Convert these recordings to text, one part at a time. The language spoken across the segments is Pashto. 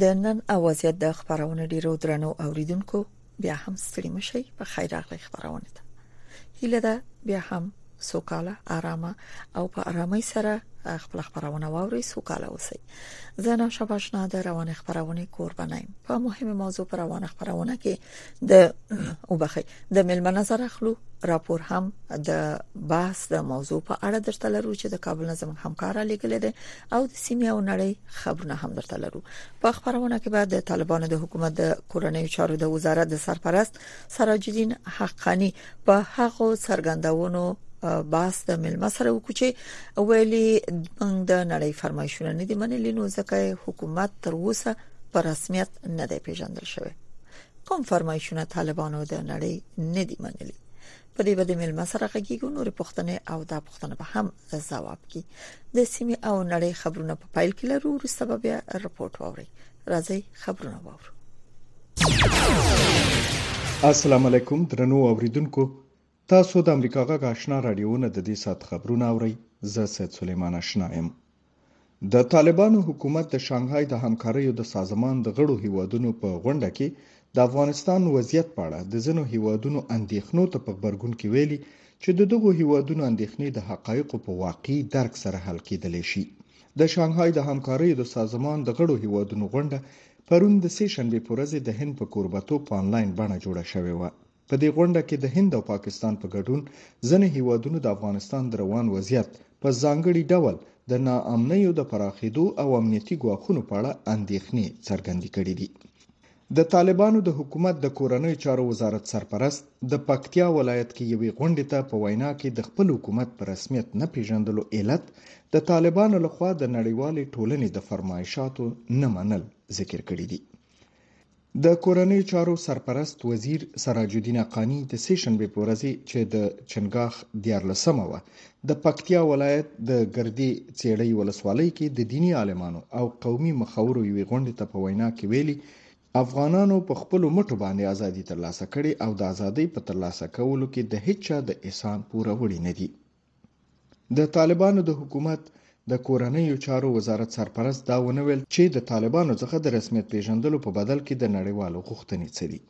د نن اوازيت د خبرونه ډیرو درنو اوریدونکو بیا هم ستړي مشي په خیر راغلی خبرونه ده هیله ده بیا هم سوکاله آرامه او په آرامۍ سره خپل خبرونه واوري سوکاله اوسي زه نو شباشنا د روان خبرونه قربانایم په مهمه موضوع پر روان خبرونه کې د وبخي د ملمنه سره خلو راپور هم د بحث د موضوع په اړه درته لرو چې د کابل نظم همکار لیکل دي او د سیمې او نړۍ خبرونه هم درته لرو په خبرونه کې به د طالبانو د حکومت د کورنۍ چارو د وزارت د سرپرست سراج الدین حقانی په هغو څرګندونو باس د ملما سره وکړي ویلي موږ د نړۍ فرمایشونه نه دي منلي نو ځکه حکومت تر اوسه په رسمیت نه دی پیژندل شوی کوم فرمایشونه طالبانو د نړۍ نه دی منلي په دې بده مل مسره غږیږو نور پښتنې او دا پښتنه به هم ځواب کی د سیمه او نړۍ خبرونه په فایل کې لرو ورسته به رپورت ووري راځي خبرونه وورو السلام علیکم درنو اوریدونکو تاسو د امریکا غږ آشنا رادیو نه د دې ساعت خبرونه اورئ زه سید سلیمان آشنا یم د طالبانو حکومت د شانګهای د همکاریو د سازمان د غړو هیوادونو په غونډه کې د افغانستان وضعیت په اړه د ځینو هیوادونو اندېښنو ته په غبرګون کې ویلي چې د دغو هیوادونو اندېښنې د حقایقو په واقعي درک سره حل کېدلی شي د شانګهای د همکاریو د سازمان د غړو هیوادونو غونډه پرون د سې شنبې پر ورځ د هند په کوربتوب په انلاین بڼه جوړه شوې وه په دې غونډه کې د هند او پاکستان په ګډون ځنې هیوادونو د افغانستان د روان وضعیت، په ځانګړي ډول د نا امنیو د پراخیدو او امنیتي ګواښونو په اړه اندیښنې څرګندې کړې دي. د طالبانو د حکومت د کورنیو چارو وزارت سرپرست د پکتیا ولایت کې یوې غونډې ته په وینا کې د خپل حکومت په رسمیت نه پیژندلو علت د طالبانو لخوا د نړیوالې ټولنې د فرمایشاتو نه منل ذکر کړي دي. د کورنیو چارو سرپرست وزیر سراج الدین اقانی د سې شنبې په ورځ چې د چنګاخ دیارلسمه وه د پکتیا ولایت د ګردې څېړۍ ولسوالۍ کې د دیني عالمانو او قومي مخورو یوې غونډې ته په وینا کې ویلي افغانانو په خپلو مټو باندې ازادي ترلاسه کړې او د ازادۍ په ترلاسه کولو کې د هیچا د احسان پوروړي نه دي د طالبانو د حکومت د کورنیو چارو وزارت سرپرست دا ونه ویل چې د طالبانو څخه د رسمیت پیژندلو په بدل کې د نړیوالو غوښتنې څه دي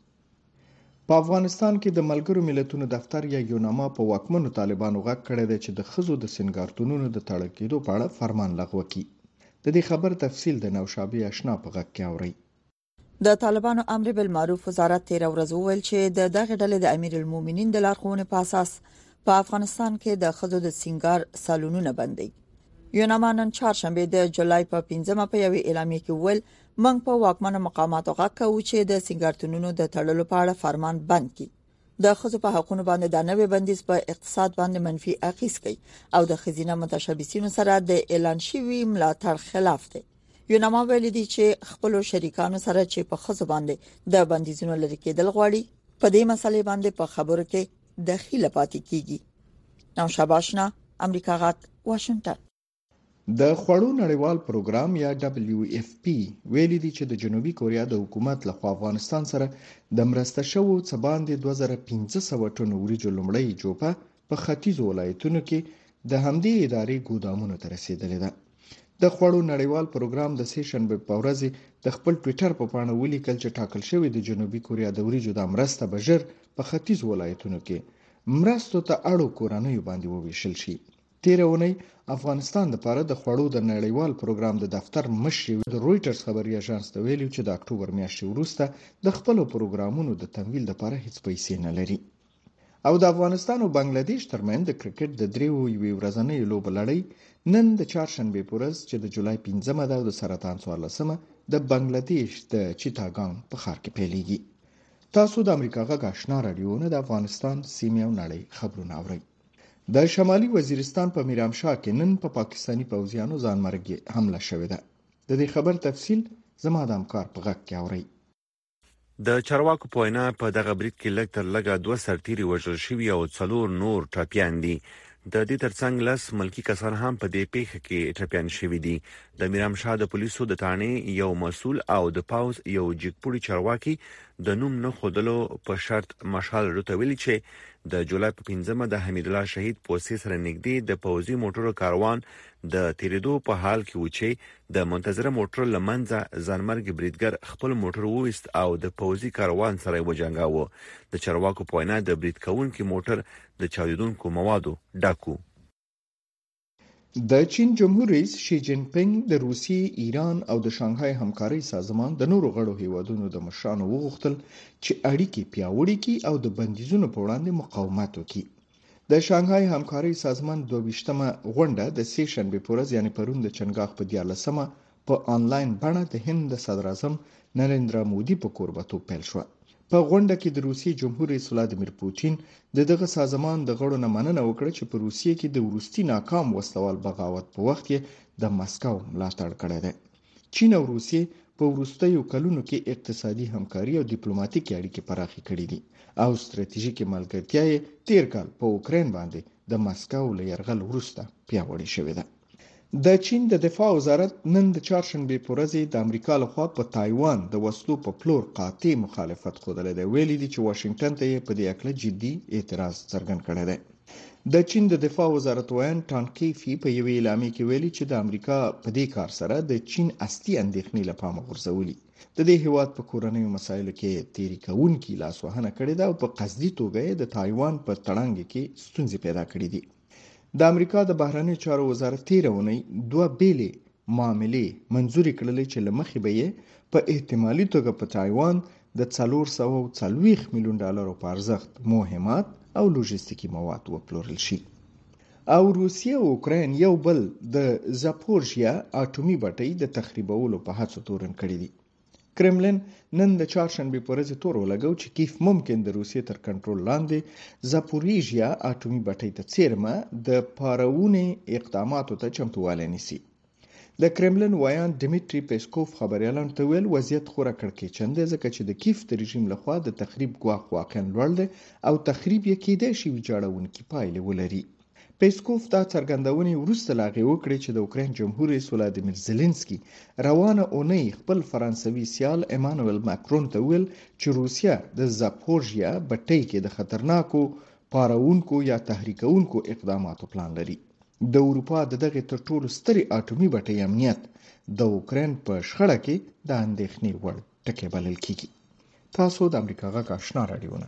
په افغانستان کې د ملګرو ملتونو دفتر یا یوناما په واکمنو طالبانو غږ کړی دی چې د ښځو د سینګارتونونو د تړل کېدو په اړه فرمان لغوه کړي د دې خبر تفصیل د نوشابې اشنا په غږ کې اورئ د طالبانو امر بالمعروف وزارت 13 ورځ وویل چې د دغه ډلې د امیر المؤمنین د لارښوونې په اساس په افغانستان کې د خزو د سنگار سالونونه بندي یونامانن چهارشنبه د جولای په 15مه په یوې اعلامیه کې ویل موږ په واکمنو مقاماتو غږ کوو چې د سنگارتونونو د تړلو په اړه فرمان بند کړي د خزو په حقونو باندې دا نوې بندیز په اقتصاد باندې منفي اغیز کوي او د خزینه متشبثینو سره د اعلان شوی ملاتړ خلاف دی یوناما ویل دي چې خپل شریکانو سره چې په خزو باندې د بندیزونو لري کېدل غواړي په دې مسلې باندې په خبرو کې دخیل پاتې کیږي نو شاباشنا امریکا غاک واشنگټن د خوړو نړیوال پروګرام یا WFP ویلي دي چې د جنوبي کوریا د حکومت له خوا افغانستان سره د مرسته شوو څه باندې 2500 ټن وریجو لومړی جوپه په ختیځو ولایتونو کې د همدې ادارې ګودامونو ته رسیدلې ده د خوړو نړیوال پروګرام د سې شنبه په ورځ د خپل ټوئیټر په پاڼه ولیکل چې ټاکل شوې د جنوبي کوریا د وریجو د مرسته به ژر په ختیځو ولایتونو کې مرستو ته اړو کورنۍ باندې وویشل شي تېره اونۍ افغانستان لپاره د خوړو د نړیوال پروګرام د دفتر مشرې د رویټرز خبري اژانس ته ویلي چې د اکټوبر میاشتې وروسته د خپلو پروګرامونو د تمویل لپاره هیڅ پیسې نه لري او د افغانستان او بنگلاديش ترمنځ د کرکټ د دریو یوې ورځنۍ لوبو لړۍ نن د چهارشنبې پر ورځ چې د جولای 15مه ده او د سرطان 14مه د بنگلاديش د چیتاګانګ په ښار کې پیلېږي تاسو د امریکا غږ آشنا رادیو نه د افغانستان سیمې او نړۍ خبرونه اورئ د شمالي وزیرستان په میرامشاه کې نن په پاکستاني پوځیانو ځانمرګي حمله شوې ده د دې خبر تفصیل زما د همکار په غږ کې اورئ د چارواکو په وینا په دغه برید کې لږ تر لږه دوه سرتیري وژل شوي او څلور نور ټپیان دي د دې ترڅنګ لس ملکی کسان هم په دې پیښه کې ټپیان شوي دي د میرامشاه د پولیسو د تانې یو مسول او د پاوز یو جګپوړي چارواکي د نوم نه خودلو په شرط مشال رته ویلي چې د جولای په پنځمه د حمیدالله شهید پوستې سره نږدې د پوځي موټرو کاروان د تیریدو په حال کې و چې د منتظره موټر لمنځه ځانمرګي بریدګر خپل موټر وویست او د پوځي کاروان سره وجنګاوه د چارواکو په وینا د برید کوونکي موټر د چاودیدونکو موادو ډکو د چین جمهور رئیس شي جین پینګ د روسیې، ایران او د شانګهای همکارۍ سازمان د نورو غړو هیوادونو د مشرانو وغوښتل چې اړیکې پیاوړې کړي او د بندیزونو په وړاندې مقاومت وکړي. د شانګهای همکارۍ سازمان دوه ویشتمه غونډه د سې شنبې په ورځ یعنې پرون د چنګاښ په دیارلسمه په انلاین بڼه د هند د صدراعظم نریندرا مودي په کوربتوب پیل شوه. په غونډه کې د روسیې جمهور رئیس ولادیمیر پوتین د دغه سازمان د غړو نه مننه وکړه چې په روسیې کې د وروستي ناکام وسلوال بغاوت په وخت یې د مسکو ملاتړ کړی دی. چین او روسیه په وروستیو کلونو کې اقتصادي همکاري او دیپلوماټیکې اړیکې پراخې کړې دي او ستراتیژیکې ملګرتیا یې تیر کال په اوکراین باندې د مسکو له یرغل وروسته پیاوړې شوې ده د چین د دفاع وزارت نن د چهارشنبې په ورځ د امریکا لخوا په تایوان د وسلو په پلور قاطع مخالفت ښودلی دی. ویلي دي چې واشنګټن ته یې په دې هکله جدي اعتراض څرګند کړی دی. د چین د دفاع وزارت ویاند ټان کیفي په یوې اعلامیې کې ویلي چې د امریکا په دې کار سره د چین اصلي اندېښنې له پامه غورځولي. د دې هیواد په کورنیو مسایلو کې تیری کوونکي لاسوهنه کړې ده او په قصدي توګه یې د تایوان په تړانګې کې ستونزې پیدا کړې دي. د امریکا د بهرنیو چارو وزارت تیره اونۍ دوه بیلې معاملې منځورې کړلې چې له مخې به یې په احتمالي توګه په تایوان د 440 میلیون ډالرو په ارزښت مهمات او لوژستیکي مواد وپلورل شي او روسیه او اوکراین یو بل د زاپورژیا اټومي بټۍ د تخریبولو په هڅو تورن کړي دي کرملین نن د چهارشنبې په ورځ تور ولګو چې کیف ممکن د روسیې تر کنټرول لاندې زاپوریژیا اټومي بټۍ ته څیرمه د پارونې اقداماتو ته چمتووالی نیسي د کرملین ویاند دمیټری پیسکوف خبریالان ته ویل وضعیت خورا کړکېچن دی ځکه چې د کیف د رژیم لخوا د تخریب ګواښ واقعا لوړ دی او تخریب یې کېدای شي ویجاړونکي پایلې ولري پیسکوف دا څرګندونې وروسته له هغې وکړې چې د اوکراین جمهور رئیس ولادیمیر زیلینسکي روانه اونۍ خپل فرانسوي سیال ایمانوئل ماکرون ته وویل چې روسیه د زاپورژیا بټۍ کې د خطرناکو پارونکو یا تحریکونکو اقداماتو پلان لري د اروپا د دغه تر ټولو سترې اټومي بټۍ امنیت د اوکراین په شخړه کې د اندېښنې وړ ټکی بلل کیږي تاسو د امریکا غږ آشنا راډیونه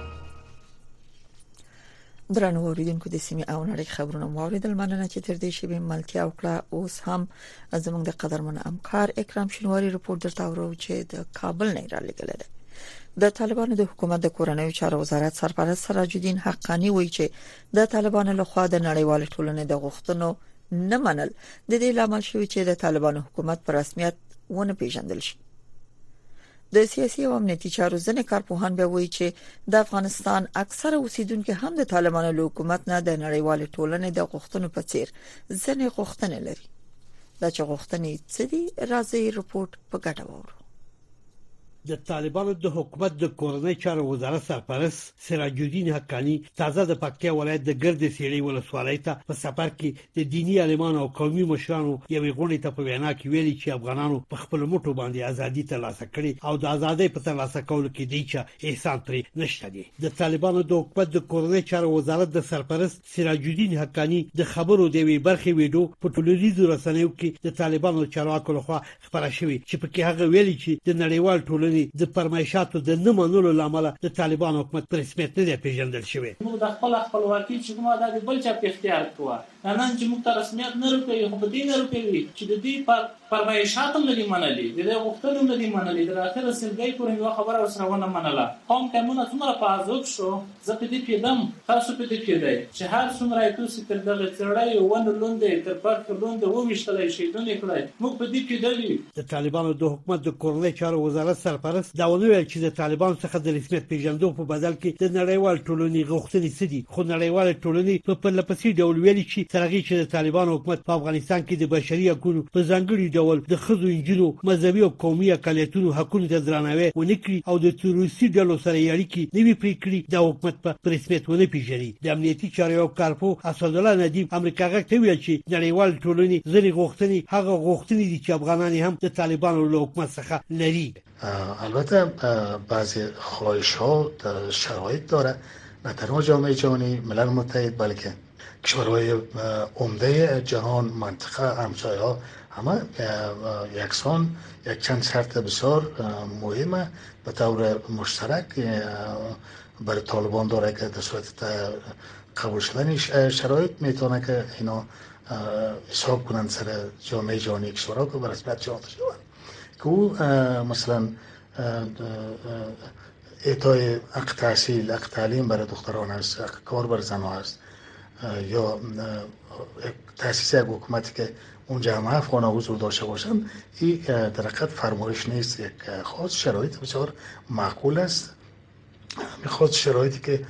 درنو اوریدونکو د سیمې او نړۍ خبرونه واوریدل مننه چې تر دې شیبې ملتیا وکړه اوس هم زموږ د قدرمن همکار اکرام شنواری رپورټ درته ورو چې د کابل نه را لګل دی د طالبانو د حکومت د کورنیو چارو وزارت سرپرست سراج الدین حقانی وایي چې د طالبانو لخوا د نړیوال ټولنې د غوښتنو نه منل د دې لامل شوی چې د طالبانو حکومت په رسمیت ونه پیژندل شي د سیاسي او امنیتي چارو ځنې کارپوهان به وایي چې د افغانستان اکثره اوسیدونکو هم د طالبانو له حکومت نه د نړیوال ټولنې د غوښتنو په څیر ځنې غوښتنې لري دا چې غوښتنې څه دي راځي رپورت په ګډه وورو د طالبانو د حکومت د کورنۍ چارو وزارت سرپرست سراج الدین حقانی تازه د پکتیا ولایت د ګرد سیړی ولسوالۍ ته په سفر کې د دیني عالمانو او قومي مشرانو یوې غونډې ته په وینا کې ویلي چې افغانانو په خپل مټو باندې ازادي ترلاسه کړې او د ازادۍ په ترلاسه کولو کې دی چا احسان پرې نشته دی د طالبانو د حکومت د کورنۍ چارو وزارت د سرپرست سراج الدین حقانی د خبرو د وی برخې ویډیو په ټولنیزو رسنیو کې د طالبانو چارواکو لخوا خپره شوې چې پکې هغه ویلي چې د نړیوال ټولنې د فرمایشاتو د نه منلو له امله د طالبانو حکومت په رسمیت نه دی پېژندل شوی. موږ دا خپله خپلواکي چې کومه ده د بل چا په اختیار کې وه، دا نن چې موږ ته رسمیت نه رپوي خو په دې نه رپوي چې د دوی فرمایشات هم نه دي منلي، د دوی غوښتنې هم نه دي منلي، تر اخیره سلګۍ پورې مې یوه خبره ورسره ونه منله، قوم که مونه څومره په عذوب شو، زه په دې پېدم، تاسو په دې پېدی، چې هر څومره ئې توسې تر دغه څېړی او ونو لوندی ئې تر پرخه لوند او وویشتل ئې شهیدون ئې کړی، موږ په دې پېده یو. د طالبانو د حکومت د کورنۍ چارو وزارت سرپرست دا ونه ویل چې د طالبانو څخه د رسمیت پېژندو په بدل کې د نړیوالې ټولنې غوښتنې څه دي، خو نړیوالې ټولنې په پرله پسې ډول ویلي چې تر هغې چې د طالبانو حکومت په افغانستان کې د بشري حقونو په ځانګړي ډول د ښځو، انجونو، مذهبي او قومي اقلیتونو حقونو ته درناوی ونه کړي او د تروریستي ډلو سره ئې اړیکې نوي پرېکړي دا حکومت په په رسمیت ونه پېژني. د امنیتي چارو یو کارپوه اسدالله ندیم امریکا غږ ته وویل چې نړیوالې ټولنې ځینې غوښتنې هغه غوښتنې دي چې افغانان یې هم د طالبانو له حکومت څخه لري. البته بعضې خواهشها شرایط داره نه تنها جامعه جهاني، ملل متحد بلکه کشورهای عمده جهان منطقه همسایه ها همه یکسان یک چند شرط بسیار مهمه به طور مشترک برای طالبان داره که در صورت قبول شدن شرایط میتونه که اینا حساب کنند سر جامعه جهانی کشورها که بر سبت جهان شوند که او مثلا اعطای حق تحصیل حق تعلیم برای دختران است کار بر زنها است یا تاسیس یک حکومتی که اون همه افغان حضور داشته باشند این در حقیقت فرمایش نیست یک خاص شرایط بسیار معقول است خاص شرایطی که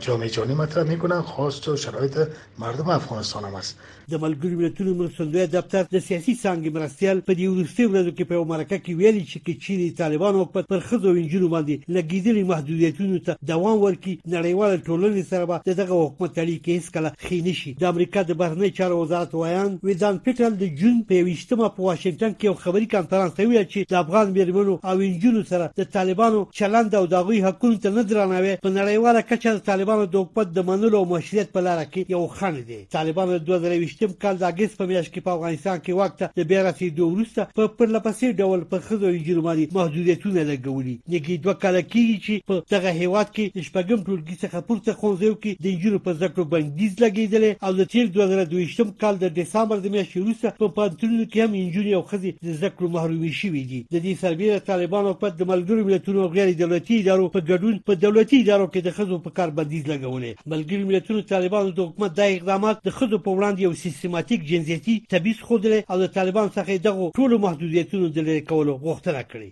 جامعه جانی مطرح میکنن خواست و شرایط مردم افغانستان هم است د ملګرو ملتونو مرستندوی دفتر د سیاسي څانګې مرستیال په دې وروستیو ورځو کې په یوه مرکه کې ویلي چې که چیرې طالبان حکومت پر ښځو او نجونو باندې لګېدلي محدودیتونو ته دوام ورکړي نړیواله ټولنې سره به د دغه حکومت اړیکې هېڅکله ښې نه شي د امریکا د بهرنۍ چارو وزارت ویاند ویدان پیټل د جون په یوویشتمه په واشنګټن کې یو خبري کانفرنس ته وویل چې د افغان میرمنو او انجونو سره د طالبانو چلند او د هغوی حقونو ته نه درناوی په نړیواله کچه د طالبانو د حکومت د منلو او مشروعیت په لاره کې یو خنډ دی طالبانو د دوه زره یوویشتم کال د اګست په میاشت کې په افغانستان کې واک ته د بیا رسېدو وروسته په پرلپسې ډول پر ښځو او انجونو باندې محدودیتونه لګولي نږدې دوه کاله کېږي چې په دغه هېواد کې د شپږم ټولګي کلاسیک څخه پورته ښوونځیو کې د نجونو پر زده کړو بندیز لګېدلی او له تېر دوه زره دوه ویشت کال د ډسامبر د میاشتې وروسته په پوهنتونونو کې هم نجونې او ښځې د زده کړو محرومې شوې دي. د دې سربېره طالبانو حکومت د ملګرو ملتونو او غیر دولتي ادارو په ګډون په دولتي ادارو کې د ښځو په کار بندیز لګولی. ملګري ملتونو طالبانو د حکومت دا اقدامات د ښځو په وړاندې یو سیستماتیک جنسیتي تبعیض ښودلی او له طالبانو څخه یې دغو ټولو محدودیتونو د لرې کولو غوښتنه کړې.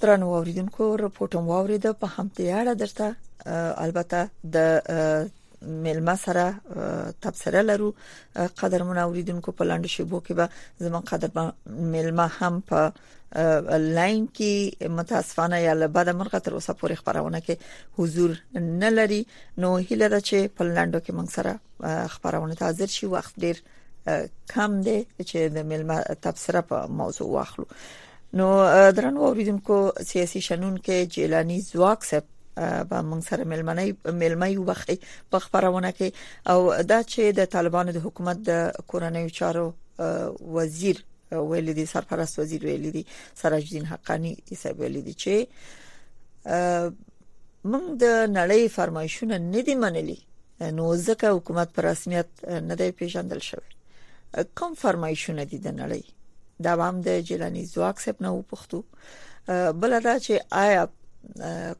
ترنو اوریدونکو رپورټم واورید په همدې اړه درته البته د ملما سره تبصره لرو قدرمن اوریدونکو په لاندې شیبو کې به زمون قدر ملما هم په لاین کې متاسفانه یا له بده مرغه تر اوسه پورې خبرونه کې حضور نه لري نو هیله ده چې په لاندو کې موږ سره خبرونه حاضر شي وخت ډیر کم دی چې د ملما تبصره په موضوع واخلو نو درنو اوریدونکو سیاسي شنن کې جیلانی زواک صاحب به موږ سره ملمنۍ ملمۍ وبخي په خبرونه کې او دا چې د طالبانو د حکومت د کورنۍ چارو وزیر ویل دي سرپرست وزیر ویل دي سراج الدین حقانی یې ویل دي چې موږ د نړۍ فرمایشونه نه دي منلي نو ځکه حکومت پر رسمیت نه دی پیژندل شوی کوم فرمایشونه دي د نړۍ دا هم د جیلانی ځواک سپ نه وپختو بل دا چې آیا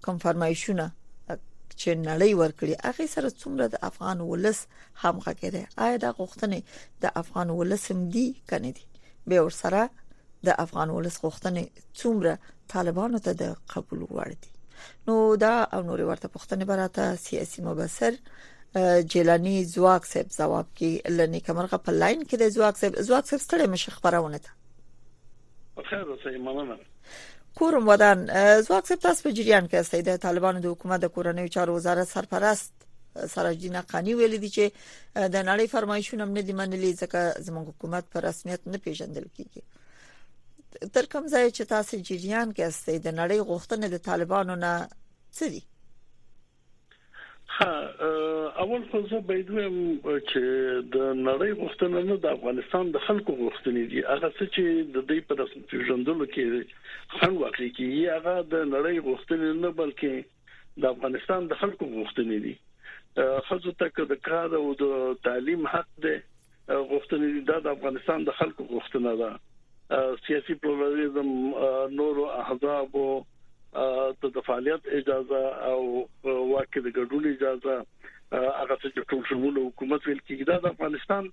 کوم فرمایشونه چې نړۍ ورکړي هغه سره څومره د افغان ولس همغه کړي آیا دا غوښتنې د افغان ولس هم دي کنه دي به ور سره د افغان ولس غوښتنې څومره طالبانو ته د قبول وړ دي نو دا او نور ورته پښتنه براته سیاسي مبصر جیلانی زواک صاحب جواب کې لنی کمرغه په لاین کې د زواک صاحب زواک صاحب ستړي مشه خبرونه ده خیر اوسې مننه کورم ودان زواک صاحب تاسو په جریان کې استئ د طالبانو د حکومت د کورنیو چارو وزارت سرپرست سراج الدین حقانی ویل دي چې د نړۍ فرمایشونه هم نه دي منلي ځکه زموږ حکومت په رسمیت نه پیژندل کیږي تر کوم ځای چې تاسو جریان کې استئ د نړۍ غوښتنې د طالبانو نه څه دي ها اول خو زه باید ویم چې د نړۍ غوښتنه نه د افغانستان د خلکو غوښتنې دي هغه څه چې د دې په رسم پیژندلو کې خن واقع کیږي هغه د نړۍ غوښتنې نه بلکې د افغانستان د خلکو غوښتنې دي خزو ته که د کار او د تعلیم حق دی غوښتنې دي دا د افغانستان د خلکو غوښتنه ده سیاسي پلورالېزم نورو احزاب او ته د فعالیت اجازه او واکې د ګډون اجازه هغه څه چې ټول شمول حکومت ویل کېږي دا د افغانستان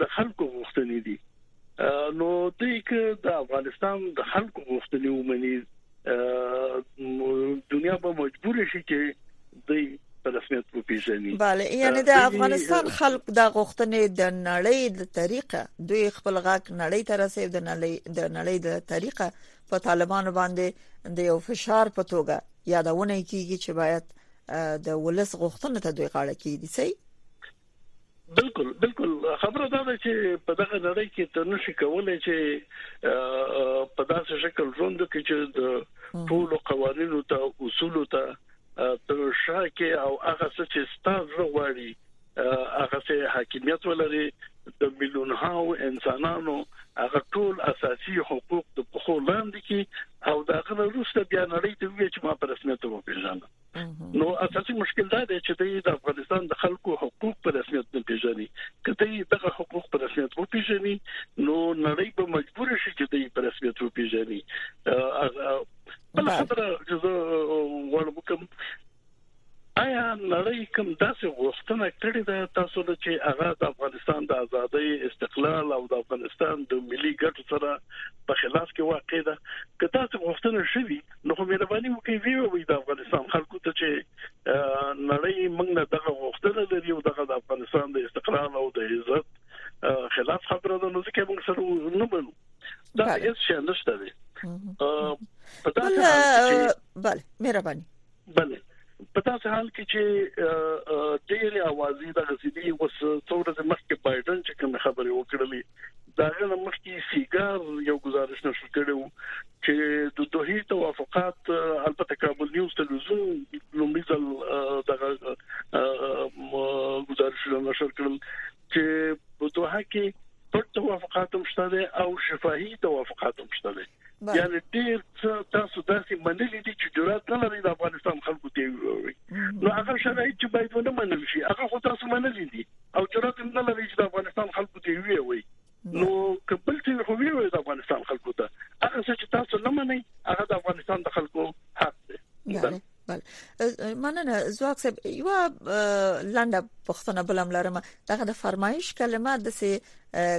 د خلکو غوښتنې دي نو دوی که د افغانستان د خلکو غوښتنې ومني دنیا به مجبور شي چې دوی په رسمیت وپیژني bale یعنی د افغانستان خلک د غوښتنې د نړۍ د طریقه دوی خپل غاک نړۍ ته رسید د نړۍ د نړۍ د طریقه په طالبانو باندې د یو فشار په توګه یادونه کیږي چې باید د ولس غوښتنه ته دوی غاړه کیدي سي بالکل بالکل خبره دا ده چې په دغه نړۍ کې ته نشي کولای چې په داسې شکل ژوند وکړي چې د ټول قوانینو ته اصول ته تر شا کې او هغه څه چې ستاسو غواړي هغه څه حاکمیت ولري د ملیون هاو انسانانو هغه ټول اساسي حقوق د پخو لاندې کې او دا غوښتل بیا نړۍ ته وی چې ما پر رسمیت وپیژنم نو اساسي مشکل دا دی چې د افغانستان د خلکو حقوق په رسمیت نه پیژني کله دغه حقوق په رسمیت و پیژني نو نړۍ به مجبور شي چې دوی په رسمیت و پیژني بل خبره چې زه غواړم کوم آیا نړۍ کوم داسې غوښتنه کړې ده تاسو له چې هغه د افغانستان د ازادۍ استقلال او د افغانستان د ملي ګټو سره په خلاف کې واقع ده که تاسو غوښتنه شوي نو خو مهرباني وکړئ وی وی د افغانستان خلکو ته چې نړۍ موږ نه دغه غوښتنه لري او دغه د افغانستان د استقلال او د عزت خلاف خبره ده نو ځکه موږ سره نه منو دا هیڅ شي نشته دی بله مهرباني بله په داسې حال کې چې ډېرې اوازې دغسې دي، اوس څو ورځې مخکې بایډن چې کومې خبرې وکړلې، د هغه نه مخکې سیګار یو ګزارش نشر کړی و چې د دوحې توافقات البته کابل نیوز تلویزیون لومړي ځل دغه ګزارش نشر کړل چې په دوحه کې پټ توافقات هم شته او شفاهي توافقات هم شته یعنی ډیر څه تاسو داسې منلي دي چې جرأت نه لري د افغانستان خلکو ته وي نو هغه شرایط چې باید ونه منل شي هغه خو تاسو منلي دي او جرأت نه لري چې د افغانستان خلکو ته وي وي نو کپل چې خو وی وي د افغانستان خلکو ته هغه څه چې تاسو نه منئ هغه د افغانستان د خلکو حق دی بله مننه ځواک صاحب یو لنډه پښتنه بلم لرم دغه د فرمایش کلمه د سي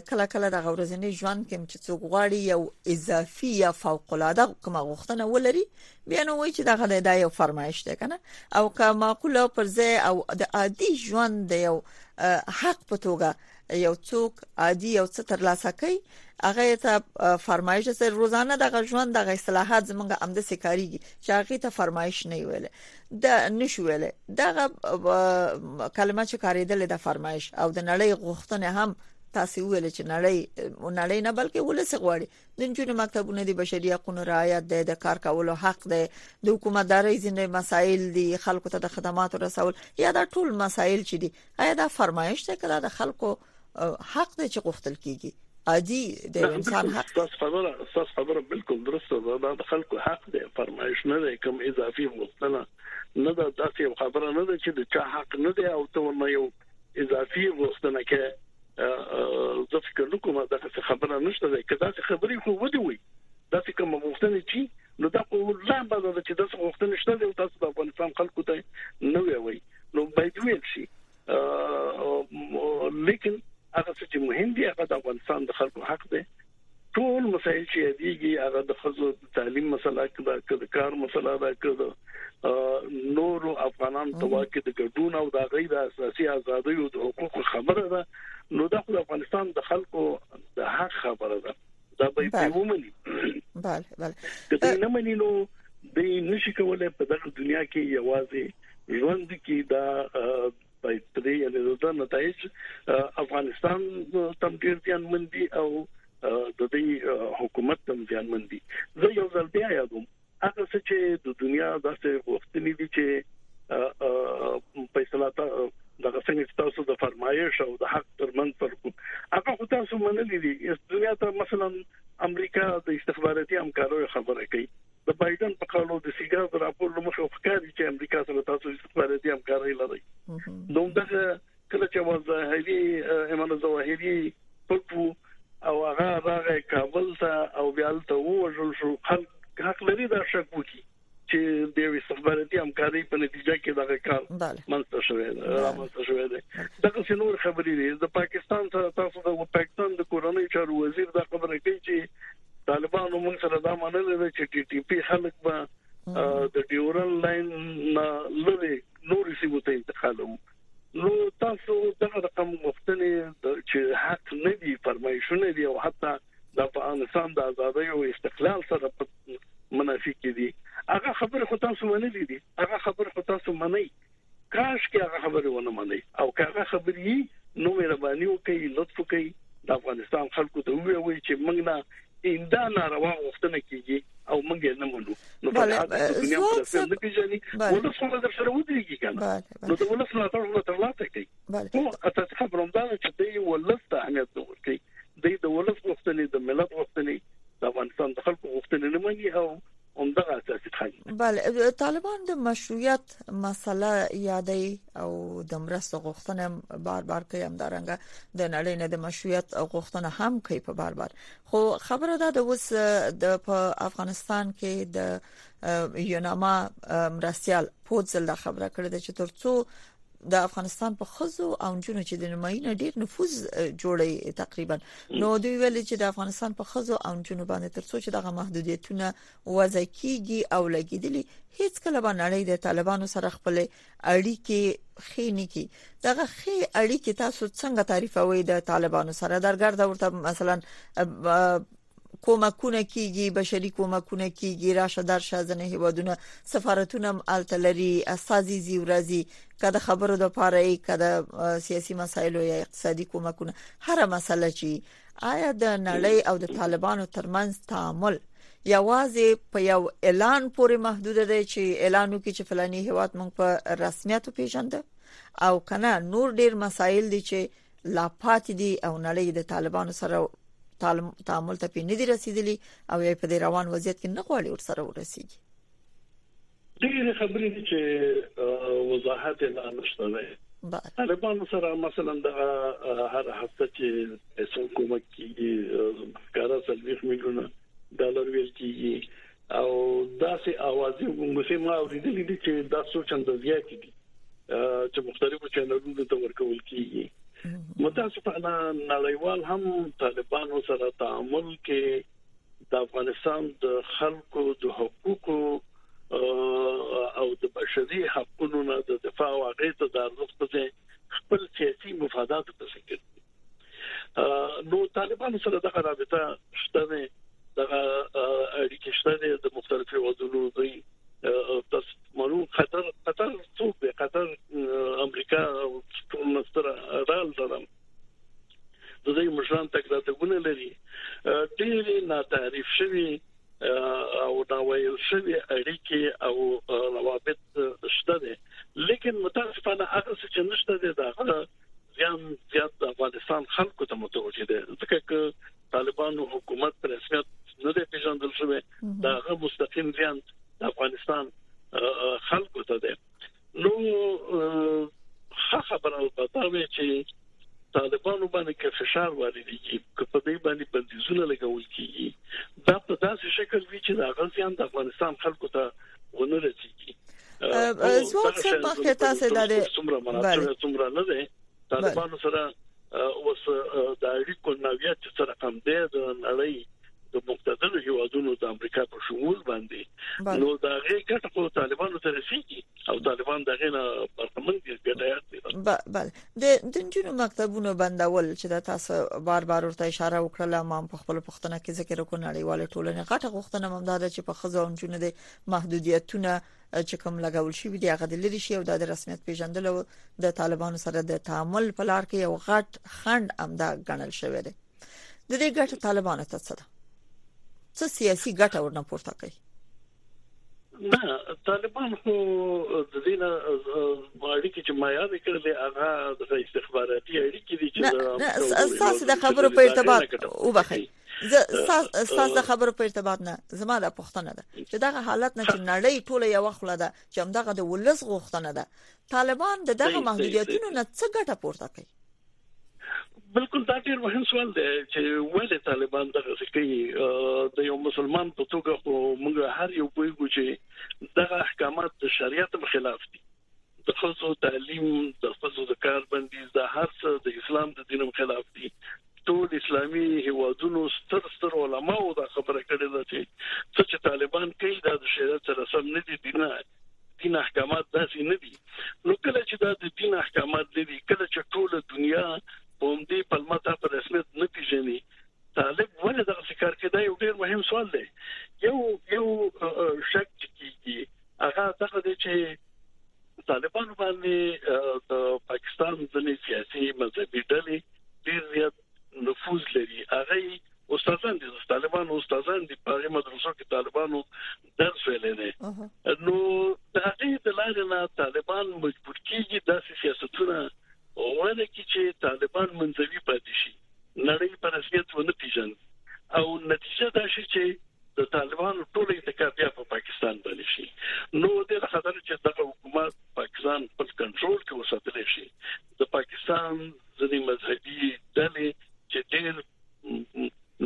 کله کله د غورزنی ژوند کې چې څوک غواړي یو اضافي یا فوق العاده کوم غوښتنه ولري بیا نو وایي چې دغه د یو فرمایش ده کنه او که معقوله پر ځای او د عادي ژوند د یو حق په توګه یو څوک عادي یو څه تر لاسه کوي هغه ته فرمایش سره روزانه دغه ژوند دغه اصلاحات زمونږ امده سکاریږي چې هغه ته فرمایش نه ویل د نشو ویل دغه کلمه چې کاریدل د فرمایش او د نړۍ غوښتنه هم تاسو ویل چې نړۍ نړۍ نه بلکې ولس غواړي د جنونو مکتبونه دي بشري حقوقو رعایت دی د کار کولو حق دی د حکومتداري ځینې مسایل دي خلکو ته د خدماتو رسول یا دا ټول مسایل چې دي ایا دا فرمایش ده کله د خلکو حق دی چې غوښتل کیږي عادي د انسان حق تاسو خبره تاسو خبره بالکل درسته ده دا د خلکو حق دی فرمایش نه دی کوم اضافي غوښتنه نه دا داسې خبره نه ده چې د چا حق نه دی او ته ورنه یو اضافي غوښتنه کې زه فکر نه کوم دا څه خبره نشته ده کدا څه خبرې خو ودی وي دا څه کوم غوښتنه چی نو دا خو لا به دا چې د غوښتنې شته او تاسو د افغانستان خلکو ته نه وی وي نو باید ویل شي لیکن هغه څه چې مهم دي هغه د افغانستان د خلکو حق دی ټول مسایل چې دیږي هغه د خزو تعلیم مسله کړه کړه کار مسله ده کړه نور افغانان تواکې د ګډون او د غي د اساسي ازادۍ او د حقوقو خبره ده نو د افغانستان د خلکو د حق خبره ده دا به په ومني bale bale دا نه مني نو د نشي کولای په دغه دنیا کې یوازې ژوند کې دا باید په دې یعنی دا نتایج افغانستان تم ډیر ځان مندي او د دې حکومت تم ځان مندي زه یو ځل بیا یادوم هغه څه چې د دنیا داسې غوښتنې دي چې په اصطلاح ته د غسنګ تاسو د فرمایش او د حق ترمن فرق هغه خو تاسو منلې دي اس دنیا ته مثلا امریکا د استخباراتي همکارو خبره کوي د بایدن په کالو د سیګار د راپور لمخې ښکاري چې امریکا سره تاسو استخباراتي همکاري لري نو دغه کله چې اول ظاهري ایمان ظواهري پټ وو او هغه راغی کابل ته او بیا هلته ووژل شو خلک حق لري دا شک وکړي چې د یو استخباراتي همکارۍ په نتیجه کې دغه کار منځته شوی دی رامنځته شوی دی دغه څنور خبرې دي د پاکستان سره تاسو د پاکستان د کورنۍ چارو وزیر دا خبره کوي چې طالبانو موږ سره دا منل دي چې ټي ټي پی خلک به د ډیورل لاین نه لري نور سیمو ته انتقالوي نو تاسو دغه رقم غوښتنې چې حق نه دي فرمایشونه دي او حتی د افغانستان د ازادۍ او استقلال سره په منافي کې دي هغه خبره خو تاسو منلې دي هغه خبره خو تاسو منئ کاش کې هغه خبره ونه منئ او هغه خبرې نو مهرباني وکړئ لطف وکړئ د افغانستان خلکو ته ووایي چې موږ نه ایندا ناروا غوښتنه کیږي او موږ یې نه منو نو په هغه کې د دنیا په څیر نه پیژني ولس هم د سره ودرېږي کنه نو د ولس ملاتړ هم ترلاسه کوي نو اساسي خبره هم دا ده چې دوی ولس ته اهمیت نه ورکوي دوی د ولس غوښتنې د ملت غوښتنې د افغانستان د خلکو غوښتنې نه مني او همدغه اساسي خنډ بله طالبان د مشروعیت مسله یادې او د مرستو غوښتنه بار بار کوي همدارنګه د نړۍ نه د مشروعیت غوښتنه هم کوي په بار بار خو خبره ده د اوس د افغانستان کې د یوناما مرستيال پوتزل دا خبره کړې ده چې ترڅو د افغانستان په خزو او جنو چې د نمایي نه ډیر نفوذ جوړي تقریبا نو دوی ویل چې د افغانستان په خزو او جنو باندې تر څو چې دغه محدودیتونه وضع کیږي او لګیدلی هیڅ کله به نړۍ د طالبانو سره خپل اړیکې خې نه کی دغه خې اړیکې تاسو څنګه تعریفوي د طالبانو سره درګرده ورته مثلا کومکونه کیږي بشري کومکونه کیږي راشه درشه ځنه هیوادونه سفارتونه هم الته لري استاذي زی ورزي کله خبرو د پاره یې کله سیاسي مسایلو یا اقتصادي کومکونه هر مسله چی آیا د نړۍ او د طالبانو ترمنځ تعامل یوازې په یو اعلان پورې محدود دی چې اعلان وکړي چې فلاني هیواد موږ په رسمیت پیژنده او کنه نور ډیر مسایل دي چې لا پاتې دي او نړۍ د طالبانو سره تعامل ته پینې دي رسیدلی او یې په روان وضعیت کې نه غواړي ورسره ورسیږي ډېر خبرې دي چې وضاحت لا نشته دی طالبان سره مثلا د هر هفته چې اسو کومک کیږي کارا سلويخ میلیونه ډالر ویل کیږي او داسې اوازې ګونګوسې ما اوریدلې دي چې دا څو چنده زیات دي چې مختلفو چینلونو ته ورکول کیږي متاسفانه نړیوال هم طالبانو سره تعامل کې د افغانستان د خلکو د حقوقو او د بشري حقوقو نه د دفاع او هغه ته د ارزښت په خپل سیاسي مفادات په سکه نو طالبان سره دغه رابطه شته نه دغه اړیکې شته د مختلفو وادونو دی تاسو مونږ قطر قطر څوک دی قطر امریکا ټول مستر رال درم د دې مشران تک راتګونه لري ډېر نه تعریف شوی او دا ویل شوی اړیکې او روابط شته دي لیکن متاسفانه هغه څه چې نشته دي دا زیان زیات د افغانستان خلکو ته متوجه دي ځکه چې طالبانو حکومت پر رسمیت نه دی پیژندل شوی دا غو مستقیم زیان د افغانستان خلکو ته دي نو ښه خبره ده چې طالبانو باندې کې فشار واردېږي چې په دې باندې بندیزونه لګول کیږي دا په داسې شکل وی چې دا غزيان د افغانستان خلکو ته ونه رسیږي زوړ څه په اخر تاسو د څومره مناسبه څومره نه ده طالبانو سره اوس د اړیکو نویت چې سره کم دی د نړۍ د مقتدر هیوادونو د امریکا په شمول باندې نو دا غي ګټه په طالبانو ته رسیدي او طالبان دا غي نه برخمن دي ګټه یې بله د دنجونو مکتبونو بندول چې د تاسو بار بار ورته اشاره وکړه ما په خپل پښتنه کې ذکر وکړ نړیواله ټولنه غټه غوښتنه مونږ ده چې په خزو او جنونو د محدودیتونه چې کوم لګول شي دی هغه د لری شي او د رسمیت پیژندل او د طالبانو سره د تعامل په لار کې یو غټ خند امدا غنل شوی دی د دې ګټه طالبانو ته څه ده څه سیاسي ګټه ورنه پورته کوي نه طالبان خو د دې نه اړیکې چې ما یاد کړلې هغه د استخباراتي اړیکې دي چې تاسو د خبرو په ارتباط وبخښئ زه د خبرو په ارتباط نه زما د پښتنه ده چې دغه حالت نه چې نړۍ ټوله یو خله ده چې همدغه د ولس غوښتنه ده طالبان د دغه محدودیتونو نه څه ګټه پورته کوي بالکل دا ډیر مهم سوال دی چې ولې طالبان دغه ځکه د یو مسلمان په توګه خو موږ هر یو پوهیږو چې دغه احکامات د شریعت مخالف دي د خصوصو تعلیم د خصوصو د کار بندیز د هر څه د اسلام د دین مخالف دي ټول اسلامي هیوادونو ستر ستر علماو دا خبره کړې ده چې څه چې طالبان کوي دا د شریعت سره سم نه دي دینه دین احکامات داسې نه دي نو کله چې دا د دین احکامات نه دي کله چې ټوله دنیا هم دې پلمه ته په رسمیت نه پیژني طالب ولې دغه فکر کې دا یو ډیر مهم سوال دی یو یو شک کیږي هغه دغه دی چې طالبان باندې د پاکستان ځینې سیاسي مذهبي ډلې ډیر زیات نفوذ لري هغه استادان دي طالبان استادان دي په مدرسو کې طالبانو درس ویلې نه نو د هغه د لارې نه طالبان مجبور کیږي داسې سیاستونه ونه کی چې طالبان منځوي پاتې شي نړۍ په رسمیت ونه پیژني او نتیجه دا شي چې د طالبانو ټول اتکا بیا په پاکستان باندې شي نو د خطر چې دغه حکومت پاکستان په کنټرول کې وساتل شي د پاکستان ځینې مذهبي ډلې چې ډېر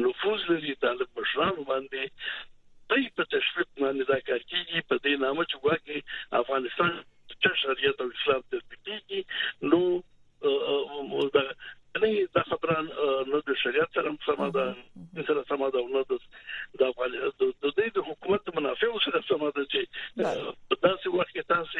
نفوذ لري طالب مشران باندې دای په تشویق باندې دا کار کیږي په دې نامه چې واکه افغانستان چې شریعت او اسلام تطبیقي نو دا نه دا خبره نه د شریعت سره سم ده سره سم ده او نه د د دې د حکومت منافع سره سم ده چې په داسې وخت کې تاسو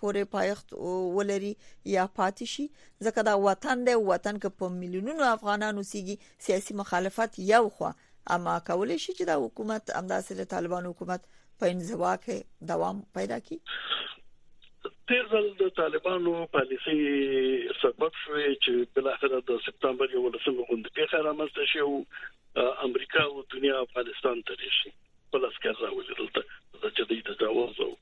پورې پایښت ولري یا پاتې شي ځکه دا وطن دی وطن کې په میلیونونو افغانان اوسېږي سیاسي مخالفت یو خو اما کولای شي چې دا حکومت همداسې له طالبان حکومت په انزوا کې دوام پیدا کړي تیر ځل د طالبانو پالیسي سبب شوې چې بل اخر د سپتمبر یو لسمه غونډه کې خیر رامنځته شي او امریکا او دنیا افغانستان ته راشي بل اسکر راولي دلته د جدي تجاوز او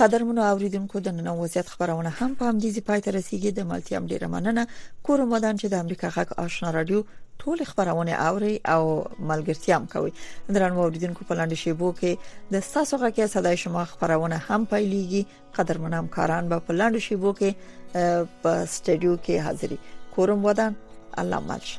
قدرمنو اوریدونکو د نن وضعیت خبرونه هم په همدې ځای پای ته رسیدي د ملتیا ډیره مننه کور مدان چې د امریکا غږ آشنا رادیو ټول خبرونه اوري او ملګرتیا هم کوي درنو اوریدونکو په لاندې شیبو کې د ساسو غږ کې صداي شما خبرونه هم پیلېږي قدرمن همکاران به په لاندې شیبو کې په سټډیو کې حاضرې کورم ودان الله ملشه